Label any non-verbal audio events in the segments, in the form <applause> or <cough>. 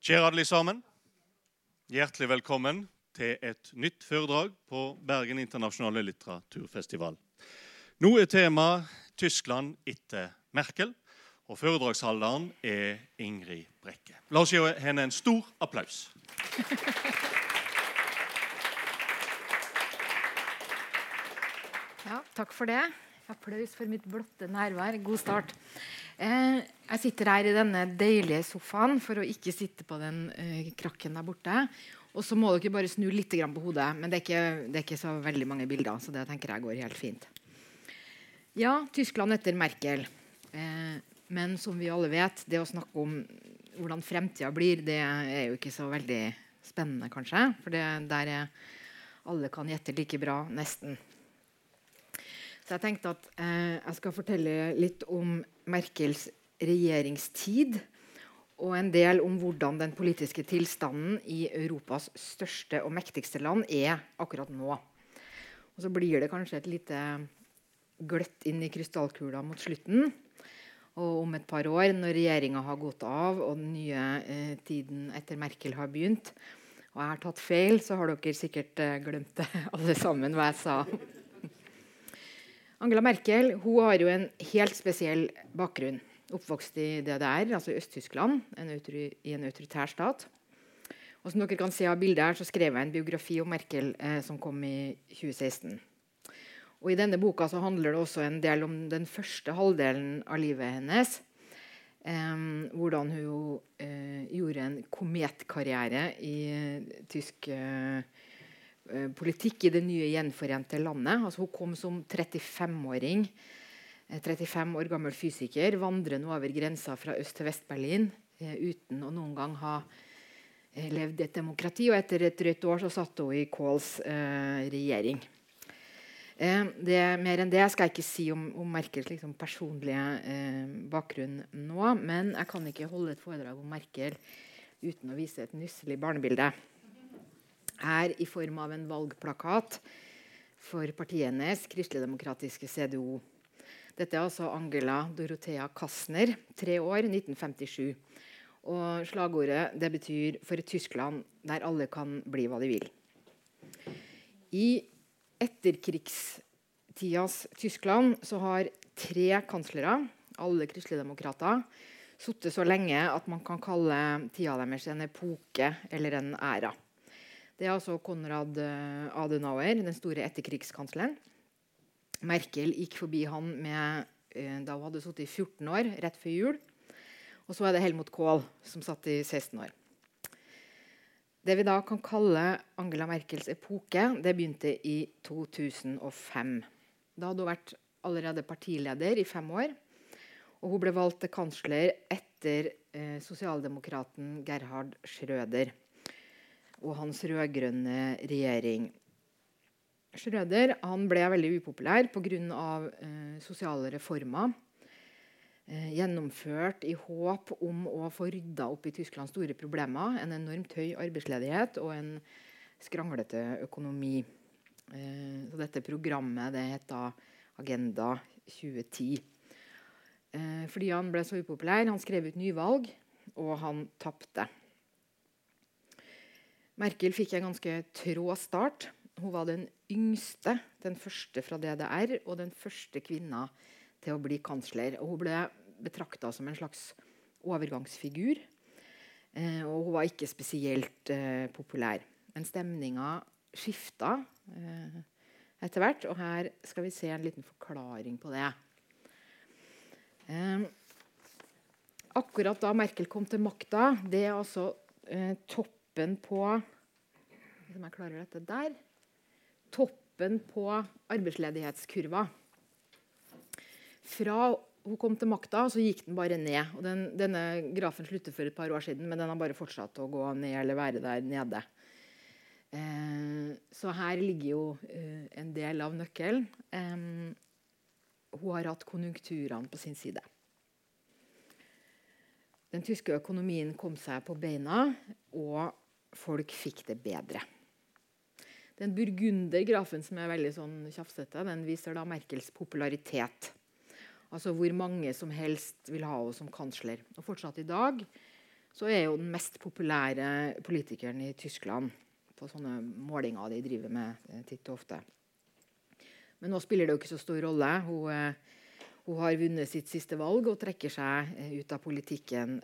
Kjære alle sammen. Hjertelig velkommen til et nytt foredrag på Bergen internasjonale litteraturfestival. Nå er tema Tyskland etter Merkel, og foredragsholderen er Ingrid Brekke. La oss gi henne en stor applaus. Ja, takk for det. Applaus for mitt blotte nærvær. God start. Eh, jeg sitter her i denne deilige sofaen for å ikke sitte på den eh, krakken der borte. Og så må dere bare snu litt på hodet. Men det er, ikke, det er, ikke, så veldig mange bilder, så det tenker jeg går helt fint. Ja, Tyskland etter Merkel. Eh, men som vi alle vet, det å snakke om hvordan fremtida blir, det er jo ikke så veldig spennende, kanskje. For det, der er alle kan gjette like bra, nesten. Så jeg tenkte at eh, jeg skal fortelle litt om Merkels regjeringstid. Og en del om hvordan den politiske tilstanden i Europas største og mektigste land er akkurat nå. Og så blir det kanskje et lite gløtt inn i krystallkula mot slutten. Og om et par år, når regjeringa har gått av og den nye eh, tiden etter Merkel har begynt, og jeg har tatt feil, så har dere sikkert eh, glemt det alle sammen, hva jeg sa. Angela Merkel hun har jo en helt spesiell bakgrunn. Oppvokst i DDR, altså Øst-Tyskland, i en autoritær stat. Og som dere kan se av bildet her, så skrev jeg en biografi om Merkel eh, som kom i 2016. Og I denne boka så handler det også en del om den første halvdelen av livet hennes. Eh, hvordan hun eh, gjorde en kometkarriere i eh, tysk eh, politikk i det nye gjenforente landet. Altså, hun kom som 35-åring. 35 eh, år gammel fysiker, vandrende over grensa fra Øst- til Vest-Berlin eh, uten å noen gang ha eh, levd et demokrati. Og etter et drøyt år så satt hun i Kohls eh, regjering. Eh, det, mer enn det skal jeg ikke si om, om Merkels liksom, personlige bakgrunn nå. Men jeg kan ikke holde et foredrag om Merkel uten å vise et nusselig barnebilde er i form av en valgplakat for partiet hennes, kristeligdemokratiske CDO. Dette er altså Angela Dorothea Kassner, tre år, 1957. Og slagordet det betyr 'For et Tyskland der alle kan bli hva de vil'. I etterkrigstidas Tyskland så har tre kanslere, alle kristeligdemokrater, sittet så lenge at man kan kalle tida deres en epoke eller en æra. Det er altså Konrad eh, Adenauer, den store etterkrigskansleren. Merkel gikk forbi han med, eh, da hun hadde sittet i 14 år, rett før jul. Og så er det Helmut Kohl, som satt i 16 år. Det vi da kan kalle Angela Merkels epoke, det begynte i 2005. Da hadde hun vært allerede partileder i fem år. Og hun ble valgt til kansler etter eh, sosialdemokraten Gerhard Schrøder og hans rød-grønne regjering. Schrøder ble veldig upopulær pga. Eh, sosiale reformer. Eh, gjennomført i håp om å få rydda opp i Tysklands store problemer. En enormt høy arbeidsledighet og en skranglete økonomi. Eh, så dette programmet det heter Agenda 2010. Eh, fordi han ble så upopulær. Han skrev ut nyvalg, og han tapte. Merkel fikk en ganske trå start. Hun var den yngste, den første fra DDR, og den første kvinna til å bli kansler. Og hun ble betrakta som en slags overgangsfigur. Eh, og hun var ikke spesielt eh, populær. Men stemninga skifta eh, etter hvert, og her skal vi se en liten forklaring på det. Eh, akkurat da Merkel kom til makta, det er altså eh, toppen på Om jeg klarer dette der. Toppen på arbeidsledighetskurva. Fra hun kom til makta, så gikk den bare ned. Og den, denne grafen sluttet for et par år siden, men den har bare fortsatt å gå ned eller være der nede. Eh, så her ligger jo eh, en del av nøkkelen. Eh, hun har hatt konjunkturene på sin side. Den tyske økonomien kom seg på beina, og folk fikk det bedre. Den burgundergrafen som er veldig sånn tjafsete, den viser da Merkels popularitet. Altså hvor mange som helst vil ha henne som kansler. Og fortsatt i dag så er hun den mest populære politikeren i Tyskland på sånne målinger de driver med eh, titt og ofte. Men nå spiller det jo ikke så stor rolle. Hun, eh, hun har vunnet sitt siste valg og trekker seg eh, ut av politikken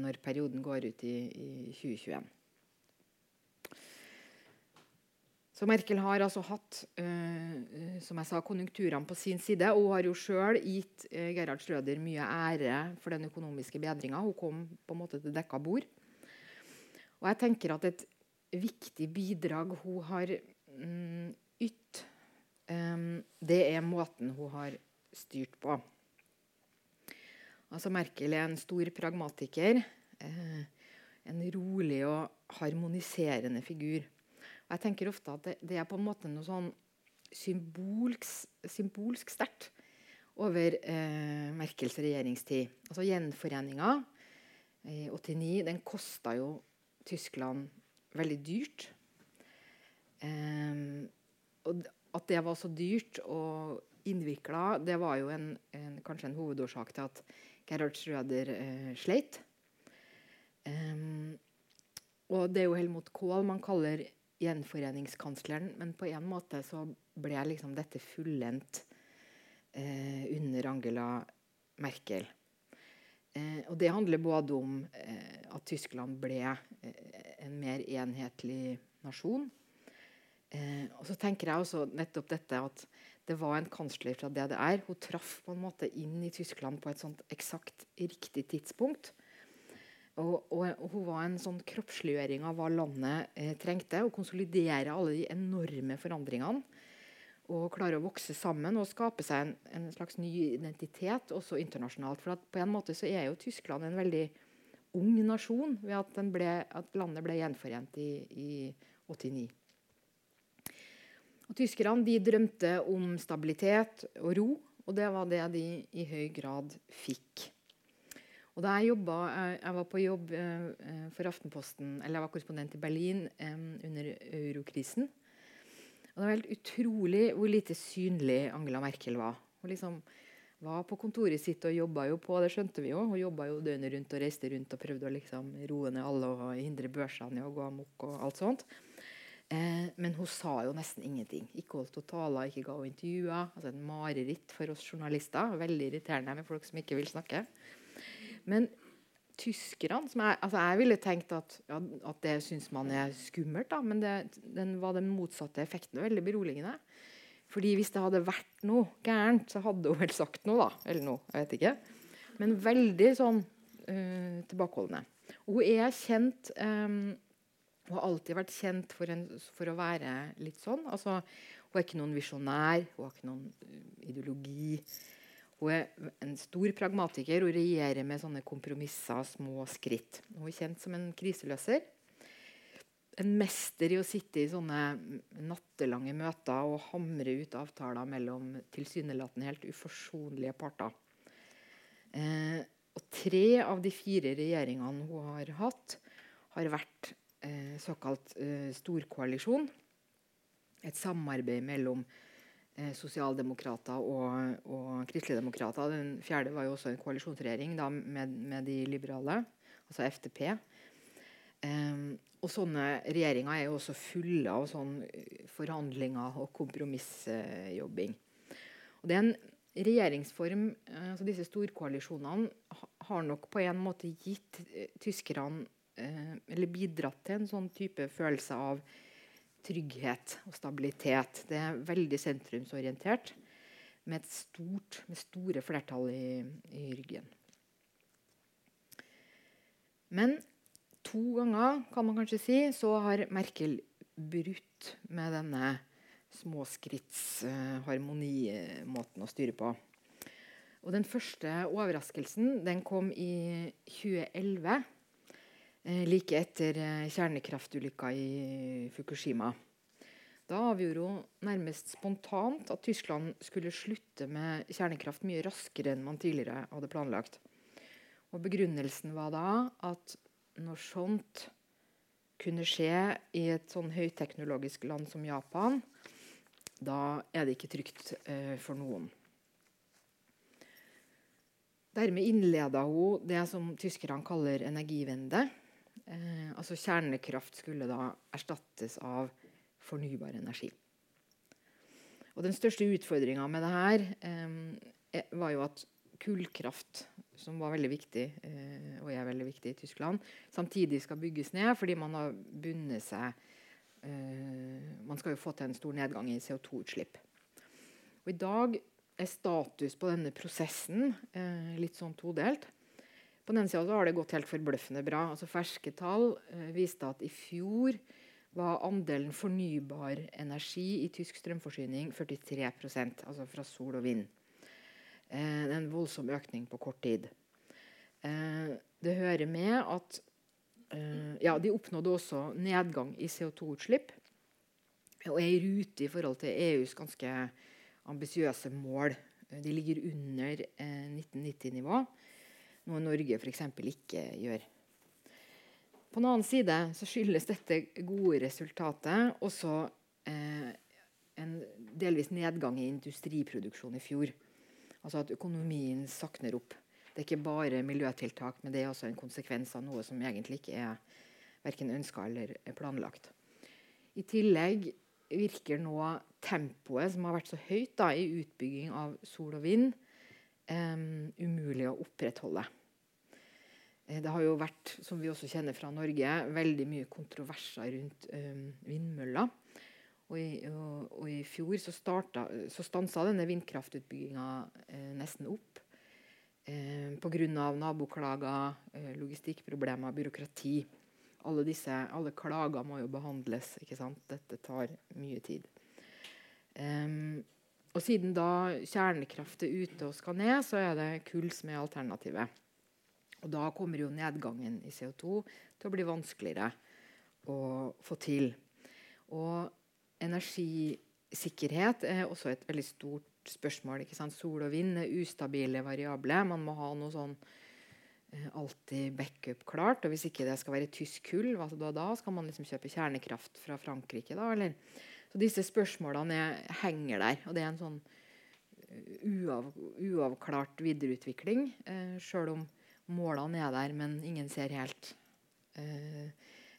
når perioden går ut i, i 2021. Så Merkel har altså hatt uh, som jeg sa, konjunkturene på sin side. Og hun har jo sjøl gitt uh, Gerhard Schrøder mye ære for den økonomiske bedringa. Hun kom på en måte til dekka bord. Og jeg tenker at et viktig bidrag hun har mm, ytt, um, det er måten hun har styrt på. Altså Merkel er en stor pragmatiker. Uh, en rolig og harmoniserende figur. Jeg tenker ofte at det, det, er på en måte noe sånn symbolsk, symbolsk sterkt over eh, Merkels regjeringstid. Altså Gjenforeninga i 89 den kosta jo Tyskland veldig dyrt. Eh, og at det var så dyrt og innvikla, det var jo en, en, kanskje en hovedårsak til at Gerhard Schrøder eh, sleit. Um, og det er jo Helmut Kohl man kaller gjenforeningskansleren, men på en måte så ble liksom dette fullendt eh, under Angela Merkel. Eh, og det handler både om eh, at Tyskland ble eh, en mer enhetlig nasjon. Eh, og så tenker jeg også nettopp dette at det var en kansler fra DDR. Hun traff på en måte inn i Tyskland på et sånt eksakt riktig tidspunkt. Og, og, og, hun var en sånn kroppsliggjøring av hva landet eh, trengte. Å konsolidere alle de enorme forandringene. Og klare å vokse sammen og skape seg en, en slags ny identitet også internasjonalt. For på en måte så er jo Tyskland en veldig ung nasjon ved at, ble, at landet ble gjenforent i, i 89. Og Tyskerne de drømte om stabilitet og ro, og det var det de i høy grad fikk. Og da jeg, jobbet, jeg, jeg var på jobb eh, eh, for Aftenposten, eller jeg var korrespondent i Berlin eh, under eurokrisen. Og det var helt utrolig hvor lite synlig Angela Merkel var. Hun liksom var på kontoret sitt og jobba jo på, det skjønte vi jo. Hun jobba jo døgnet rundt og reiste rundt og prøvde å liksom roe ned alle og hindre børsene i å gå amok og alt sånt. Eh, men hun sa jo nesten ingenting. Ikke holdt hun taler, ikke ga hun intervjuer. Altså En mareritt for oss journalister. Veldig irriterende med folk som ikke vil snakke. Men tyskerne som jeg, altså jeg ville tenkt at, ja, at det syns man er skummelt, da, men det, den var den motsatte effekten. Veldig beroligende. Fordi hvis det hadde vært noe gærent, så hadde hun vel sagt noe, da. Eller noe. jeg vet ikke. Men veldig sånn uh, tilbakeholdende. Og hun er kjent um, Hun har alltid vært kjent for, en, for, å være litt sånn. Altså, hun er ikke noen visjonær, hun har ikke noen uh, ideologi. Hun er en stor pragmatiker og regjerer med sånne kompromisser, og små skritt. Hun er kjent som en kriseløser. En mester i å sitte i sånne nattelange møter og hamre ut avtaler mellom tilsynelatende helt uforsonlige parter. Eh, og tre av de fire regjeringene hun har hatt, har vært eh, såkalt eh, storkoalisjon. Et samarbeid mellom eh, sosialdemokrater og, og kristeligdemokrater. Den fjerde var jo også en koalisjonsregjering da, med, med, de liberale, altså FTP. Eh, og sånne regjeringer er jo også fulle av sånn eh, forhandlinger og kompromissjobbing. Og det er en regjeringsform eh, altså Disse storkoalisjonene har nok på en måte gitt eh, tyskerne Eller bidratt til en sånn type følelse av trygghet og stabilitet. Det er veldig sentrumsorientert med, stort, med store flertall i, i, ryggen. Men to ganger kan man kanskje si, så har Merkel brutt med denne småskrittsharmonimåten å styre på. Og Den første overraskelsen den kom i 2011 Eh, like etter eh, kjernekraftulykka i Fukushima. Da avgjorde hun nærmest spontant at Tyskland skulle slutte med kjernekraft mye raskere enn man tidligere hadde planlagt. Og Begrunnelsen var da at når sånt kunne skje i et sånn høyteknologisk land som Japan, da er det ikke trygt eh, for noen. Dermed innleda hun det som tyskerne kaller energivende altså Kjernekraft skulle da erstattes av fornybar energi. Og Den største utfordringa med det her eh, var jo at kullkraft, som var veldig viktig, eh, og er veldig viktig i Tyskland, samtidig skal bygges ned fordi man har bundet seg eh, Man skal jo få til en stor nedgang i CO2-utslipp. Og I dag er status på denne prosessen eh, litt sånn todelt. På den sida har det gått helt forbløffende bra. Altså Ferske tall eh, viste at i fjor var andelen fornybar energi i tysk strømforsyning 43% altså fra sol og vind. Eh, en voldsom økning på kort tid. Eh, det hører med at eh, ja, de oppnådde også nedgang i CO2-utslipp. Og er i rute i forhold til EUs ganske ambisiøse mål. De ligger under 1990-nivå, noe Norge f.eks. ikke gjør. På den annen side så skyldes dette gode resultatet også eh, en delvis nedgang i industriproduksjon i fjor. Altså at økonomien sakner opp. Det er ikke bare miljøtiltak, men det er også en konsekvens av noe som egentlig ikke er verken ønska eller planlagt. I tillegg virker nå tempoet som har vært så høyt da, i utbygging av sol og vind, um, umulig å opprettholde. Eh, det har jo vært, som vi også kjenner fra Norge, veldig mye kontroverser rundt um, vindmøller. Og i, og, og i fjor så, starta, så stansa denne vindkraftutbygginga eh, nesten opp. Eh, Pga. naboklager, eh, logistikkproblemer, byråkrati. Alle, disse, alle klager må jo behandles. ikke sant? Dette tar mye tid. Um, og siden da kjernekraft er ute og skal ned, så er det kull som er alternativet. Og da kommer jo nedgangen i CO2 til å bli vanskeligere å få til. Og Energisikkerhet er også et veldig stort spørsmål. Sol og vind er ustabile variabler. Man må ha noe sånn eh, alltid backup klart. Og hvis ikke det skal være tysk kull, hva da? Skal man liksom kjøpe kjernekraft fra Frankrike da, eller? Så disse spørsmålene er, henger der. Og det er en sånn eh, uav, uavklart videreutvikling. Eh, Sjøl om målene er der, men ingen ser helt eh,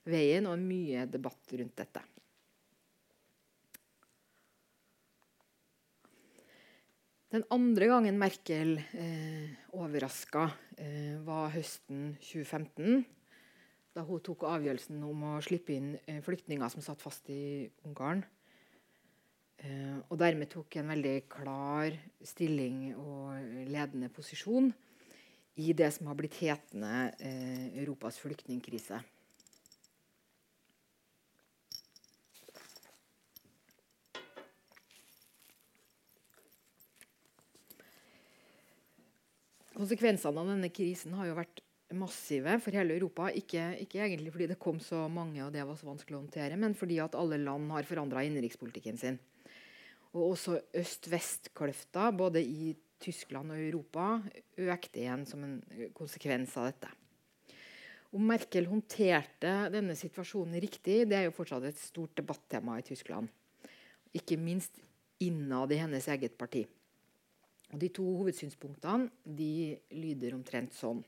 veien, og mye debatt rundt dette. Den andre gangen Merkel eh, overraska, eh, var høsten 2015. Da hun tok avgjørelsen om å slippe inn eh, flyktninger som satt fast i Ungarn. Eh, og dermed tok en veldig klar stilling og ledende posisjon i det som har blitt hetende eh, Europas flyktningkrise. Konsekvensene av denne krisen har jo vært massive for hele Europa. Ikke, ikke, egentlig fordi det kom så mange og det var så vanskelig å håndtere, men fordi at alle land har forandra innenrikspolitikken sin. Og også øst-vest-kløfta, både i Tyskland og Europa, økte igjen som en konsekvens av dette. Om Merkel håndterte denne situasjonen riktig, det er jo fortsatt et stort debattema i Tyskland. Ikke minst innad i hennes eget parti. Og De to hovedsynspunktene de lyder omtrent sånn.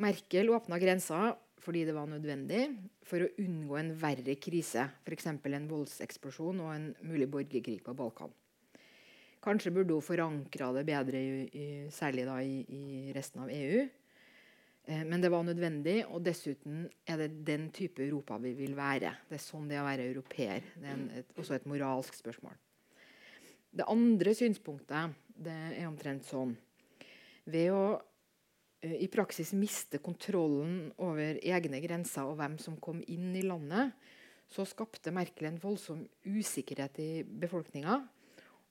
Merkel åpna grensa fordi det var nødvendig for å unngå en verre krise, f.eks. en voldseksplosjon og en mulig borgerkrig på Balkan. Kanskje burde hun forankra det bedre, i, særlig da i, i, resten av EU. Eh, men det var nødvendig, og dessuten er det den type Europa vi vil være. Det er sånn det er å være europeer. Det er en, et, også et moralsk spørsmål. Det andre synspunktet det er omtrent sånn Ved å i praksis miste kontrollen over egne grenser og hvem som kom inn i landet, så skapte Merkel en voldsom usikkerhet i befolkninga.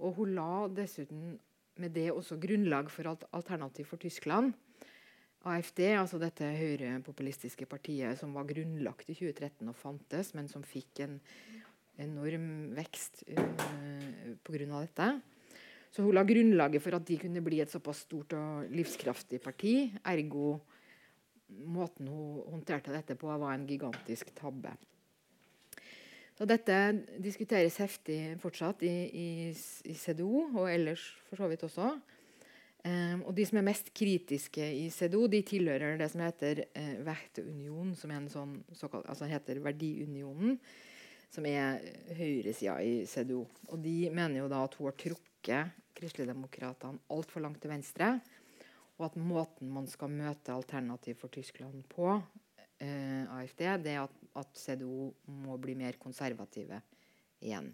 Og hun la dessuten med det også grunnlag for alt alternativ for Tyskland. AFD, altså dette høyrepopulistiske partiet som var grunnlagt i 2013 og fantes, men som fikk en enorm vekst uh, eh, pga. dette. Så hun la grunnlaget for at de kunne bli et såpass stort og livskraftig parti. Ergo måten hun håndterte dette på, var en gigantisk tabbe. Så dette diskuteres heftig fortsatt i, i, i CDO, og ellers for så vidt også. Um, og De som er mest kritiske i CDO, de tilhører det som heter uh, Werteunion, som er en sånn, såkalt, altså heter Verdiunionen, som er høyresida i CDO. Og De mener jo da at hun har trukket kristeligdemokratene altfor langt til venstre. Og at måten man skal møte Alternativ for Tyskland på, eh, AFD, det er at, at CDO må bli mer konservative igjen.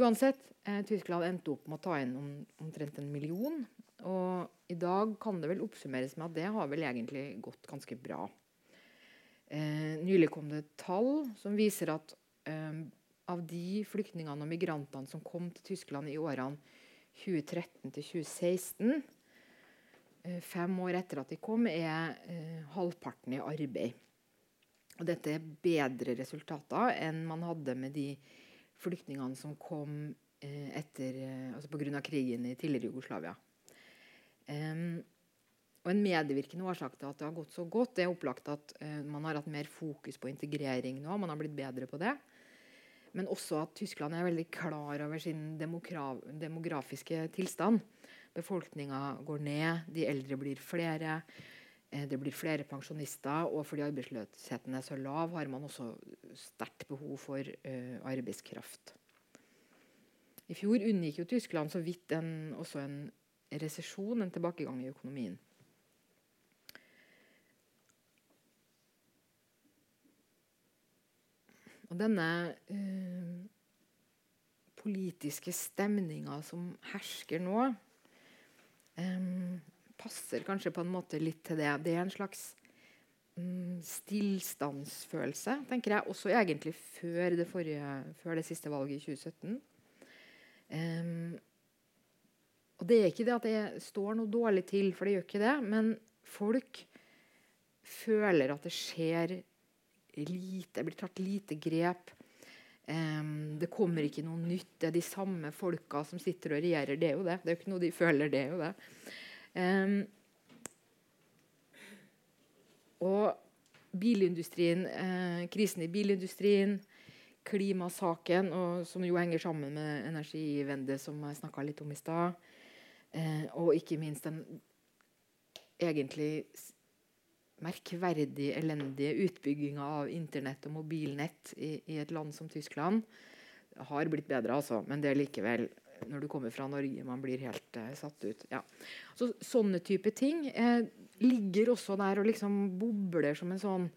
Uansett, eh, Tyskland endte opp med å ta inn om, omtrent en million. Og i dag kan det vel oppsummeres med at det har vel egentlig gått ganske bra. Eh, nylig kom det tall som viser at eh, av de flyktningene og migrantene som kom til Tyskland i årene 2013 til 2016, eh, fem år etter at de kom, er eh, halvparten i arbeid. Og dette er bedre resultater enn man hadde med de flyktningene som kom eh, etter, altså pga. krigen i tidligere Jugoslavia. Um, og En medvirkende årsak til at det har gått så godt, det er opplagt at uh, man har hatt mer fokus på integrering nå. Man har blitt bedre på det. Men også at Tyskland er veldig klar over sin demografiske tilstand. Befolkninga går ned, de eldre blir flere. Eh, det blir flere pensjonister, og fordi arbeidsløsheten er så lav, har man også sterkt behov for uh, arbeidskraft. I fjor unngikk jo Tyskland så vidt en, også en resesjon, en tilbakegang i økonomien. Og denne uh, politiske stemninga som hersker nå um, passer kanskje på en måte litt til det. Det er en slags um, stillstandsfølelse, tenker jeg. Også egentlig før det, forrige, før det siste valget i 2017. Um, og det er ikke det at det står noe dårlig til, for det gjør ikke det. Men folk føler at det skjer lite, blir tatt lite grep. Um, det kommer ikke noe nytt. Det er de samme folka som sitter og regjerer. Det er jo det. Det er jo ikke noe de føler, det er jo det. Um, og bilindustrien, uh, krisen i bilindustrien, klimasaken, og, som jo henger sammen med Energivende, som jeg snakka litt om i stad, uh, og ikke minst den egentlig merkverdig elendige utbygginga av Internett og mobilnett i, i, et land som Tyskland har blitt bedre, altså, men det er likevel når du kommer fra Norge. Man blir helt uh, satt ut. Ja. Så, sånne type ting eh, ligger også der og liksom bobler som en sånn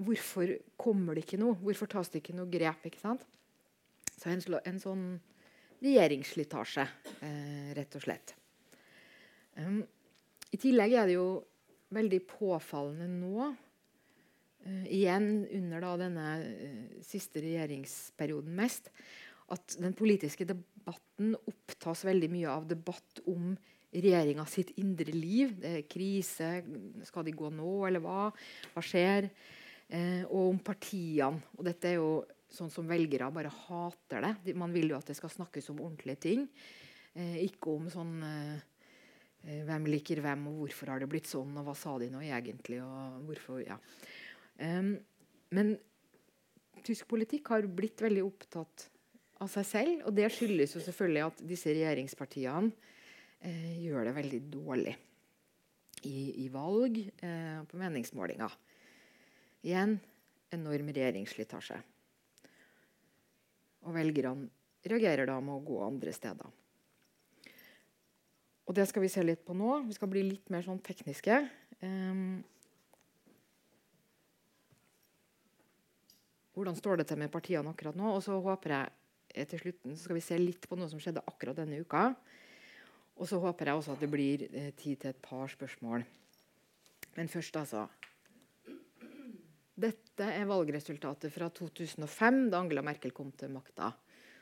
Hvorfor kommer det ikke noe? Hvorfor tas det ikke noe grep? ikke sant? Så en, en sånn regjeringsslitasje, eh, rett og slett. Um, I tillegg er det jo veldig påfallende nå, uh, igjen under da denne uh, siste regjeringsperioden mest, at den politiske debatten opptas veldig mye av debatt om regjeringa sitt indre liv. Det er krise. Skal de gå nå, eller hva? Hva skjer? Eh, og om partiene. Og dette er jo sånn som velgere bare hater det. Man vil jo at det skal snakkes om ordentlige ting. Eh, ikke om sånn eh, hvem liker hvem, og hvorfor har det blitt sånn, og hva sa de nå egentlig? og hvorfor, ja. Um, men tysk politikk har blitt veldig opptatt av seg selv. Og det skyldes jo selvfølgelig at disse regjeringspartiene eh, gjør det veldig dårlig i, i valg eh, på meningsmålinger. Igjen enorm regjeringsslitasje. Og velgerne reagerer da med å gå andre steder. Og det skal vi se litt på nå. Vi skal bli litt mer sånn tekniske. Um, hvordan står det til med partiene akkurat nå? Og så håper jeg Eh, til slutten så skal vi se litt på noe som skjedde akkurat denne uka. Og så håper jeg også at det blir eh, tid til et par spørsmål. Men først, altså. Dette er valgresultatet fra 2005, da Angela Merkel kom til makta.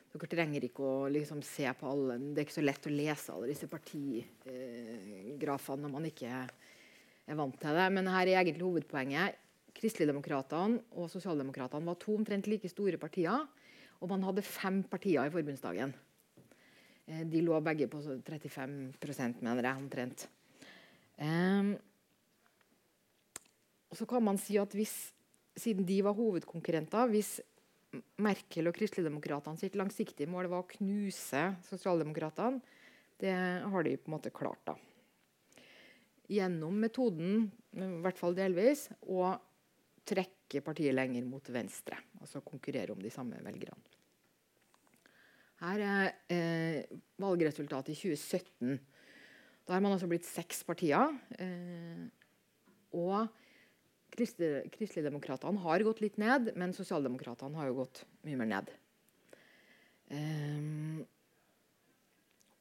Dere trenger ikke å liksom, se på alle Det er ikke så lett å lese alle disse partigrafene når man ikke er vant til det. Men her er egentlig hovedpoenget. Kristeligdemokratene og Sosialdemokratene var to omtrent like store partier. Og man hadde fem partier i forbundsdagen. Eh, de lå begge på 35% mener jeg, omtrent. Um, og så kan man si at hvis, siden de var hovedkonkurrenter Hvis Merkel og Kristeligdemokratene sitt langsiktige mål var å knuse sosialdemokratene, Det har de på en måte klart. da. Gjennom metoden, i hvert fall delvis, å trekke partiet lenger mot venstre. Altså konkurrere om de samme velgerne. Her er eh, valgresultatet i 2017. Da har man altså blitt seks partier. Eh, og Kristeligdemokratene har gått litt ned, men Sosialdemokratene har jo gått mye mer ned. Um,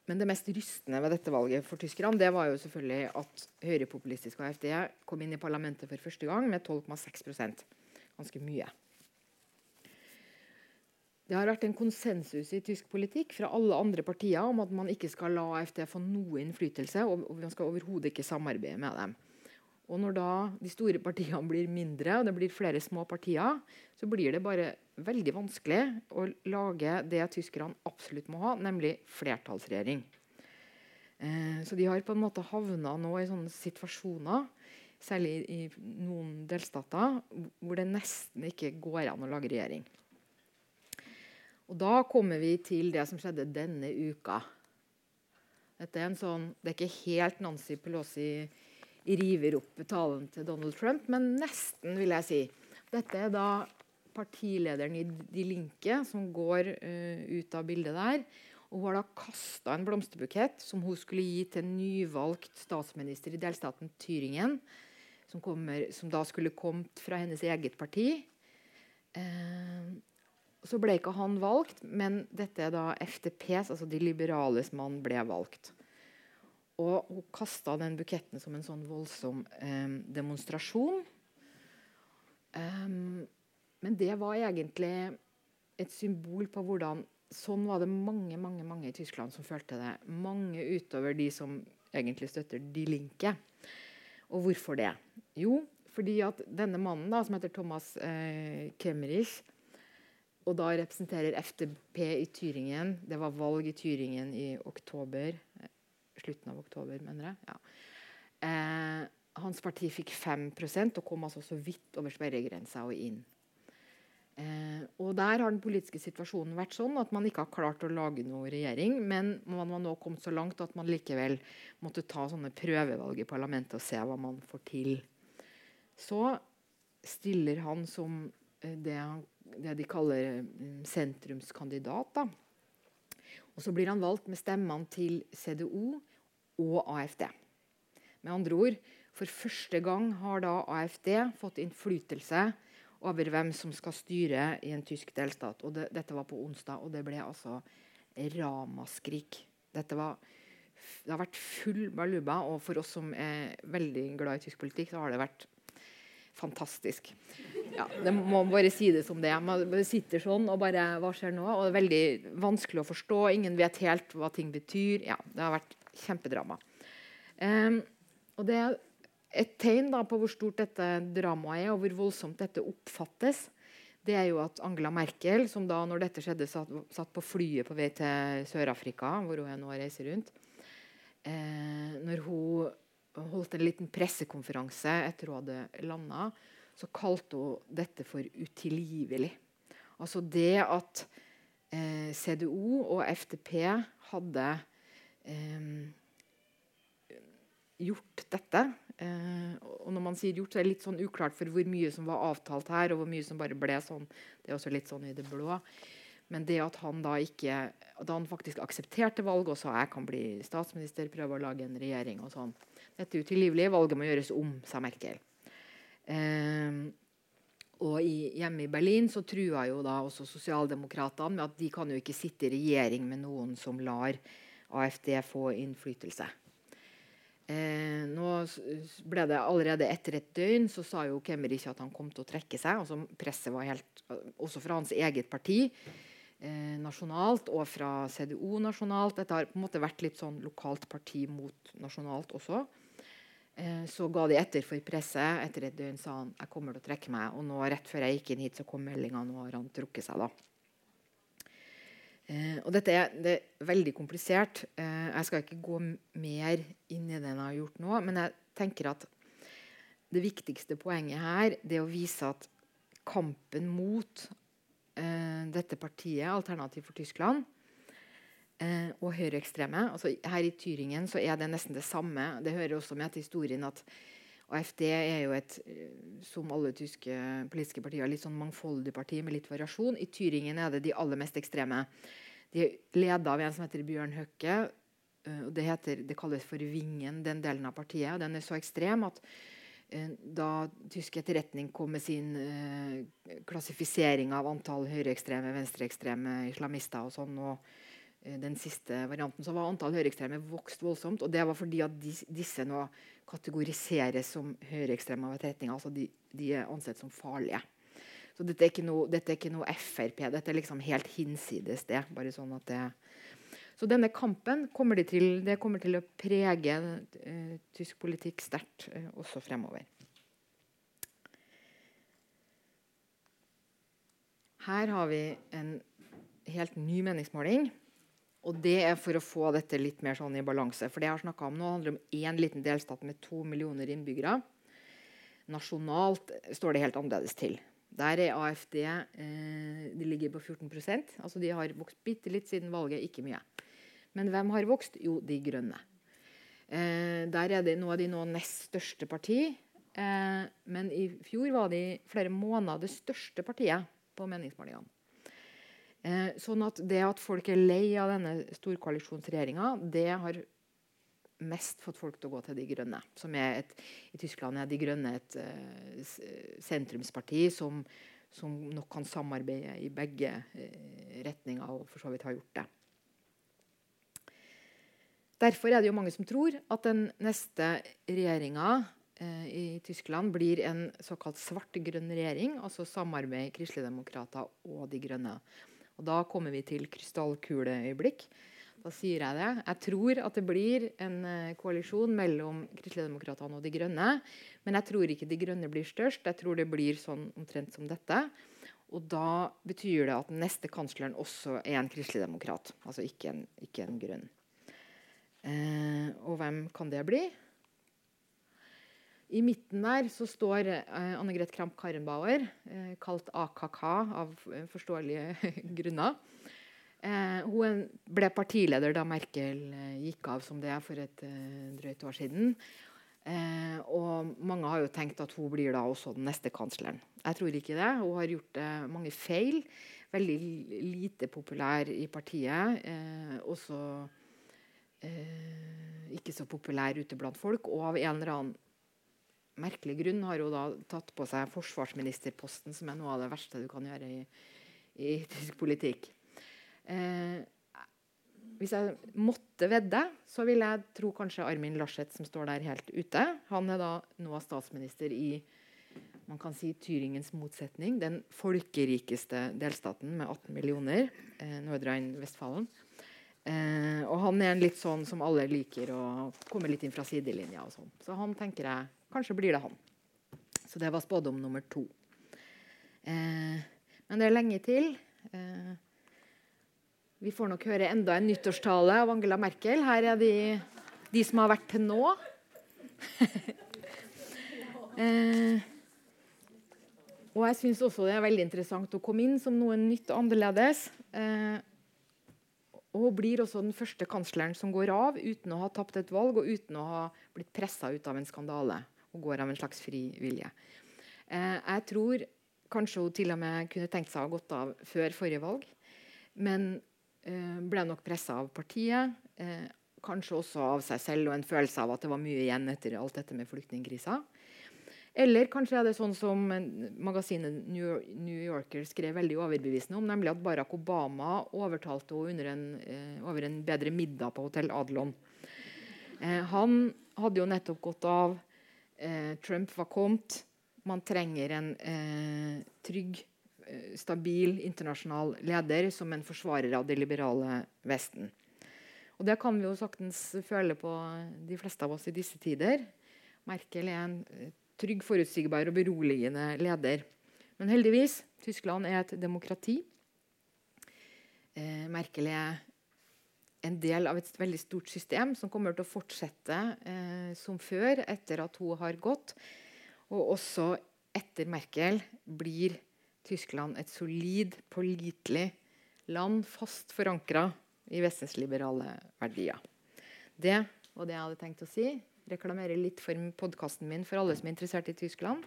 men det mest rystende ved dette valget for tyskerne det var jo selvfølgelig at høyrepopulistisk AFD kom inn i parlamentet for første gang med 12,6% Ganske mye. Det har vært en konsensus i tysk politikk fra alle andre partier om at man ikke skal la AFD få noe innflytelse, og man skal overhodet ikke samarbeide med dem. Og når da de store partiene blir mindre, og det blir flere små partier, så blir det bare veldig vanskelig å lage det tyskerne absolutt må ha, nemlig flertallsregjering. Eh, så de har på en måte havna nå i sånne situasjoner, særlig i noen delstater, hvor det nesten ikke går an å lage regjering. Og da kommer vi til det som skjedde denne uka. Dette er en sånn, Det er ikke helt Nancy Pelosi river opp talen til Donald Trump, men nesten, vil jeg si. Dette er da partilederen i De Linke som går uh, ut av bildet der. Og hun har da kasta en blomsterbukett som hun skulle gi til en nyvalgt statsminister i delstaten Tyringen. Som, kommer, som da skulle kommet fra hennes eget parti. Uh, så ble ikke han valgt, men dette er da FTPs, altså De liberales mann, ble valgt. Og hun kasta den buketten som en sånn voldsom eh, demonstrasjon. Um, men det var egentlig et symbol på hvordan Sånn var det mange mange, mange i Tyskland som følte det. Mange utover de som egentlig støtter De Linke. Og hvorfor det? Jo, fordi at denne mannen, da, som heter Thomas eh, Kemmerich, og da representerer FDP i Tyringen Det var valg i Tyringen i oktober slutten av oktober, mener jeg. Ja. Eh, hans parti fikk 5% og kom altså så vidt over sperregrensa og inn. Eh, og Der har den politiske situasjonen vært sånn at man ikke har klart å lage noe regjering, men man har nå kommet så langt at man likevel måtte ta sånne prøvevalg i parlamentet og se hva man får til. Så stiller han som eh, det, det de kaller mm, sentrumskandidat. da. Og så blir han valgt med stemmene til CDO og AFD. Med andre ord, for første gang har da AFD fått innflytelse over hvem som skal styre i en tysk delstat. Og det, dette var på onsdag, og det ble altså ramaskrik. Dette var, det har vært full baluba, og for oss som er veldig glad i tysk politikk, så har det vært fantastisk. Ja, det må bare si det som det er. Man sitter sånn og bare Hva skjer nå? Og det er veldig vanskelig å forstå. Ingen vet helt hva ting betyr. Ja, det har vært kjempedrama. Um, og det er et tegn da, på hvor stort dette dramaet er, og hvor voldsomt dette oppfattes. Det er jo at Angela Merkel, som da når dette skjedde, satt, satt på flyet på vei til Sør-Afrika, hvor hun nå reiser rundt eh, Når hun holdt en liten pressekonferanse etter hun hadde landa, så kalte hun dette for utilgivelig. Altså det at eh, CDO og FTP hadde eh, gjort dette. Eh, og når man sier gjort, så er det litt sånn uklart for hvor mye som var avtalt her, og hvor mye som bare ble sånn. Det er også litt sånn i det blå. Men det at han da ikke da han faktisk aksepterte valget og sa jeg kan bli statsminister, prøve å lage en regjering og sånn Dette er utilgivelig. Valget må gjøres om, sa Merkel. Eh, og i, hjemme i Berlin så trua jo da også sosialdemokratene med at de kan jo ikke sitte i regjering med noen som lar AFD få innflytelse. Eh, nå ble det Allerede etter et døgn så sa jo Kemmerich at han kom til å trekke seg. altså Presset var helt, også fra hans eget parti eh, nasjonalt og fra CDO nasjonalt. Dette har på en måte vært litt sånn lokalt parti mot nasjonalt også. Eh, så ga de etter for presset. Etter et døgn sa han jeg kommer til å trekke meg. Og nå rett før jeg gikk inn hit, så kom meldinga. Nå har han trukket seg. da. Eh, og dette er, det er veldig komplisert. Eh, jeg skal ikke gå mer inn i det jeg har gjort nå. Men jeg tenker at det viktigste poenget her det er å vise at kampen mot eh, dette partiet, Alternativ for Tyskland, eh, og høyreekstreme. Altså, her i Tyringen så er det nesten det samme. Det hører også med til historien at AFD er jo et, eh, som alle tyske politiske partier, litt sånn mangfoldig parti med litt variasjon. I Tyringen er det de aller mest ekstreme. De er leda av en som heter Bjørn Høkke. Eh, det, heter, det kalles for Vingen, den delen av partiet. og Den er så ekstrem at eh, da tysk etterretning kom med sin klassifisering av antall høyreekstreme, venstreekstreme islamister og sånn, og den siste varianten, så var antall høyreekstreme vokst voldsomt. Og det var fordi at dis, disse nå kategoriseres som høyreekstreme av etterretninga. Altså de, de, er ansett som farlige. Så dette er ikke noe, dette er ikke noe Frp. Dette er liksom helt hinsides det. bare sånn at det så denne kampen kommer, de til, det kommer til å prege uh, tysk politikk sterkt uh, også fremover. Her har vi en helt ny meningsmåling. Og det er for å få dette litt mer sånn i balanse. For det jeg har om nå handler om én liten delstat med to millioner innbyggere. Nasjonalt står det helt annerledes til. Der er AFD eh, de ligger på 14% altså De har vokst bitte litt siden valget, ikke mye. Men hvem har vokst? Jo, De Grønne. Eh, der er det, nå de nå nest største parti. Eh, men i fjor var de flere måneder det største partiet på meningsmålingene. Eh, sånn at det at folk er lei av denne storkoalisjonsregjeringa, det har mest fått folk til å gå til De Grønne. som er et, I Tyskland er De Grønne et uh, sentrumsparti som, som, nok kan samarbeide i begge uh, retninger, og for så vidt har gjort det. Derfor er det jo mange som tror at den neste regjeringa uh, i Tyskland blir en såkalt svart-grønn regjering, altså samarbeid kristeligdemokrater og De Grønne. Og Da kommer vi til krystallkuleøyeblikk. Da sier jeg det. Jeg tror at det blir en uh, koalisjon mellom Kristeligdemokratene og De Grønne. Men jeg tror ikke De Grønne blir størst. Jeg tror det blir sånn omtrent som dette. Og da betyr det at neste kansleren også er en kristeligdemokrat. Altså ikke en, ikke en grønn. Eh, og hvem kan det bli? I midten der så står uh, Anne Greth Kramp Karrenbauer, uh, kalt AKK av uh, forståelige <laughs> grunner. hun ble partileder da Merkel gikk av som det for et drøyt år siden. og mange har jo tenkt at hun blir da også den neste kansleren. Jeg tror ikke det. Hun har gjort mange feil. Veldig lite populær i partiet. også ikke så populær ute blant folk. Og av en eller annen merkelig grunn har hun da tatt på seg forsvarsministerposten, som er noe av det verste du kan gjøre i, i tysk politikk. Eh, hvis jeg måtte vedde, så vil jeg tro kanskje Armin Laschet, som står der helt ute. Han er da nå statsminister i man kan si Tyringens motsetning. Den folkerikeste delstaten med 18 millioner. Eh, Nordrhein-Vestfalen. Eh, og han er en litt sånn som alle liker å komme litt inn fra sidelinja. og sånn. Så han tenker jeg Kanskje blir det han. Så det var spådom nummer to. Eh, men det er lenge til. Eh, vi får nok høre enda en nyttårstale av Angela Merkel. Her er de, de som har vært til nå. <laughs> eh, og jeg syns også det er veldig interessant å komme inn som noe nytt og annerledes. Eh, og blir også den første kansleren som går av uten å ha tapt et valg og uten å ha blitt pressa ut av en skandale og går av en slags fri vilje. Eh, jeg tror kanskje hun til og med kunne tenkt seg å ha gått av før forrige valg. Men eh, ble nok pressa av partiet. Eh, kanskje også av seg selv og en følelse av at det var mye igjen etter alt dette med flyktningkrisa. Eller kanskje er det sånn som magasinet New Yorker skrev veldig overbevisende om, nemlig at Barack Obama overtalte henne en, eh, over en bedre middag på Hotell Adlon. Eh, han hadde jo nettopp gått av Trump var kommet. Man trenger en eh, trygg, eh, stabil internasjonal leder som en forsvarer av det liberale Vesten. Og Det kan vi jo saktens føle på de fleste av oss i disse tider. Merkel er en eh, trygg, forutsigbar og beroligende leder. Men heldigvis, Tyskland er et demokrati. Eh, Merkel er en del av et veldig stort system som kommer til å fortsette eh, som før etter at hun har gått. Og også etter Merkel blir Tyskland et solid, pålitelig land, fast forankra i Vestens liberale verdier. Det var det jeg hadde tenkt å si. Reklamere litt for podkasten min for alle som er interessert i Tyskland.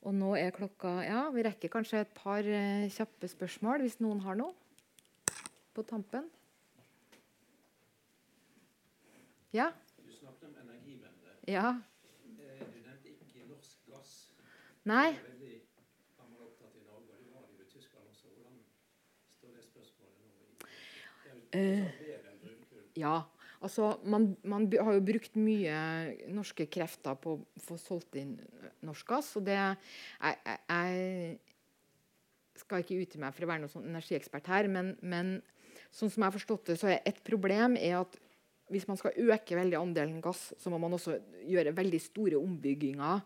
Og nå er klokka Ja, vi rekker kanskje et par eh, kjappe spørsmål hvis noen har noe på tampen. Ja? Du snakket om energivende. Ja? Eh, Du nevnte ikke norsk gass. Nei? Det er veldig opptatt i Norge, og det var det i Tyskland også. Hvordan står det spørsmålet nå? i- Det jo Eh. tross alt bedre enn brunkull. Ja. Altså, man, man har jo brukt mye norske krefter på å få solgt inn norsk gass. Og det Jeg, jeg, skal ikke ute meg for å være noen sånn energiekspert her, men, men sånn som jeg har forstått det, så er et problem er at hvis man skal øke veldig andelen gass, så må man også gjøre veldig store ombygginger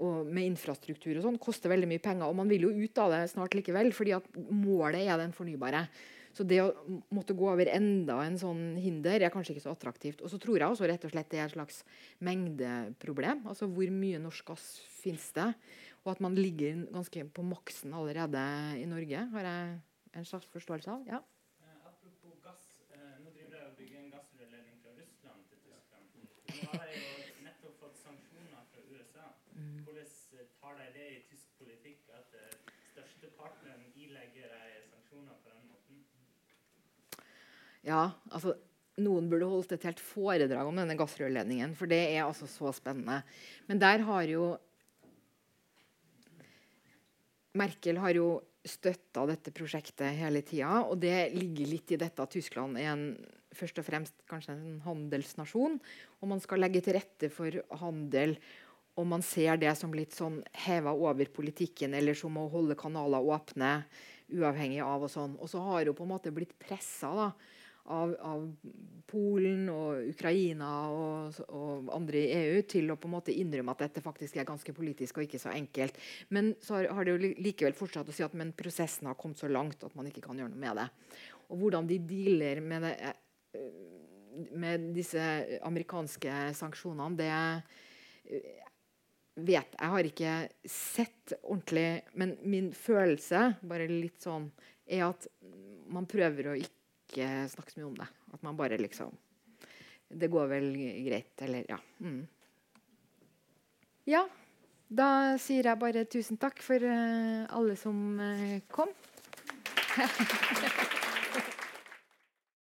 med infrastruktur og sånn. Koster veldig mye penger. Og man vil jo ut av det snart likevel, fordi at målet er den fornybare. Så det å måtte gå over enda en sånn hinder er kanskje ikke så attraktivt. Og så tror jeg også rett og slett det er et slags mengdeproblem. Altså hvor mye norsk gass finnes det? Og at man ligger ganske på maksen allerede i Norge, har jeg en slags forståelse av. Ja. Eh, apropos gass. Eh, nå driver jeg og bygger en gassrørledning fra Russland til Tyskland. Nå har jeg jo nettopp fått sanksjoner fra USA. Hvordan eh, tar de det i tysk politikk at eh, største partneren ilegger deg sanksjoner på den måten? Ja, altså Noen burde holdt et helt foredrag om denne gassrørledningen, for det er altså så spennende. Men der har jo Merkel har jo støtta dette prosjektet hele tida, og det ligger litt i dette at Tyskland er en, først og fremst kanskje en handelsnasjon, og man skal legge til rette for handel. Og man ser det som litt sånn heva over politikken, eller som å holde kanaler åpne uavhengig av og sånn. Og så har hun på en måte blitt pressa da, av, av Polen og Ukraina og, og andre i EU til å på en måte innrømme at dette faktisk er ganske politisk og ikke så enkelt. Men så har, har det jo likevel fortsatt å si at men prosessen har kommet så langt at man ikke kan gjøre noe med det. Og hvordan de dealer med, det, eh, med disse amerikanske sanksjonene, det eh, vet Jeg har ikke sett ordentlig, men min følelse, bare litt sånn, er at man prøver å ikke snakke så mye om det. At man bare liksom Det går vel greit, eller ja. Mm. Ja. Da sier jeg bare tusen takk for uh, alle som uh, kom. <laughs>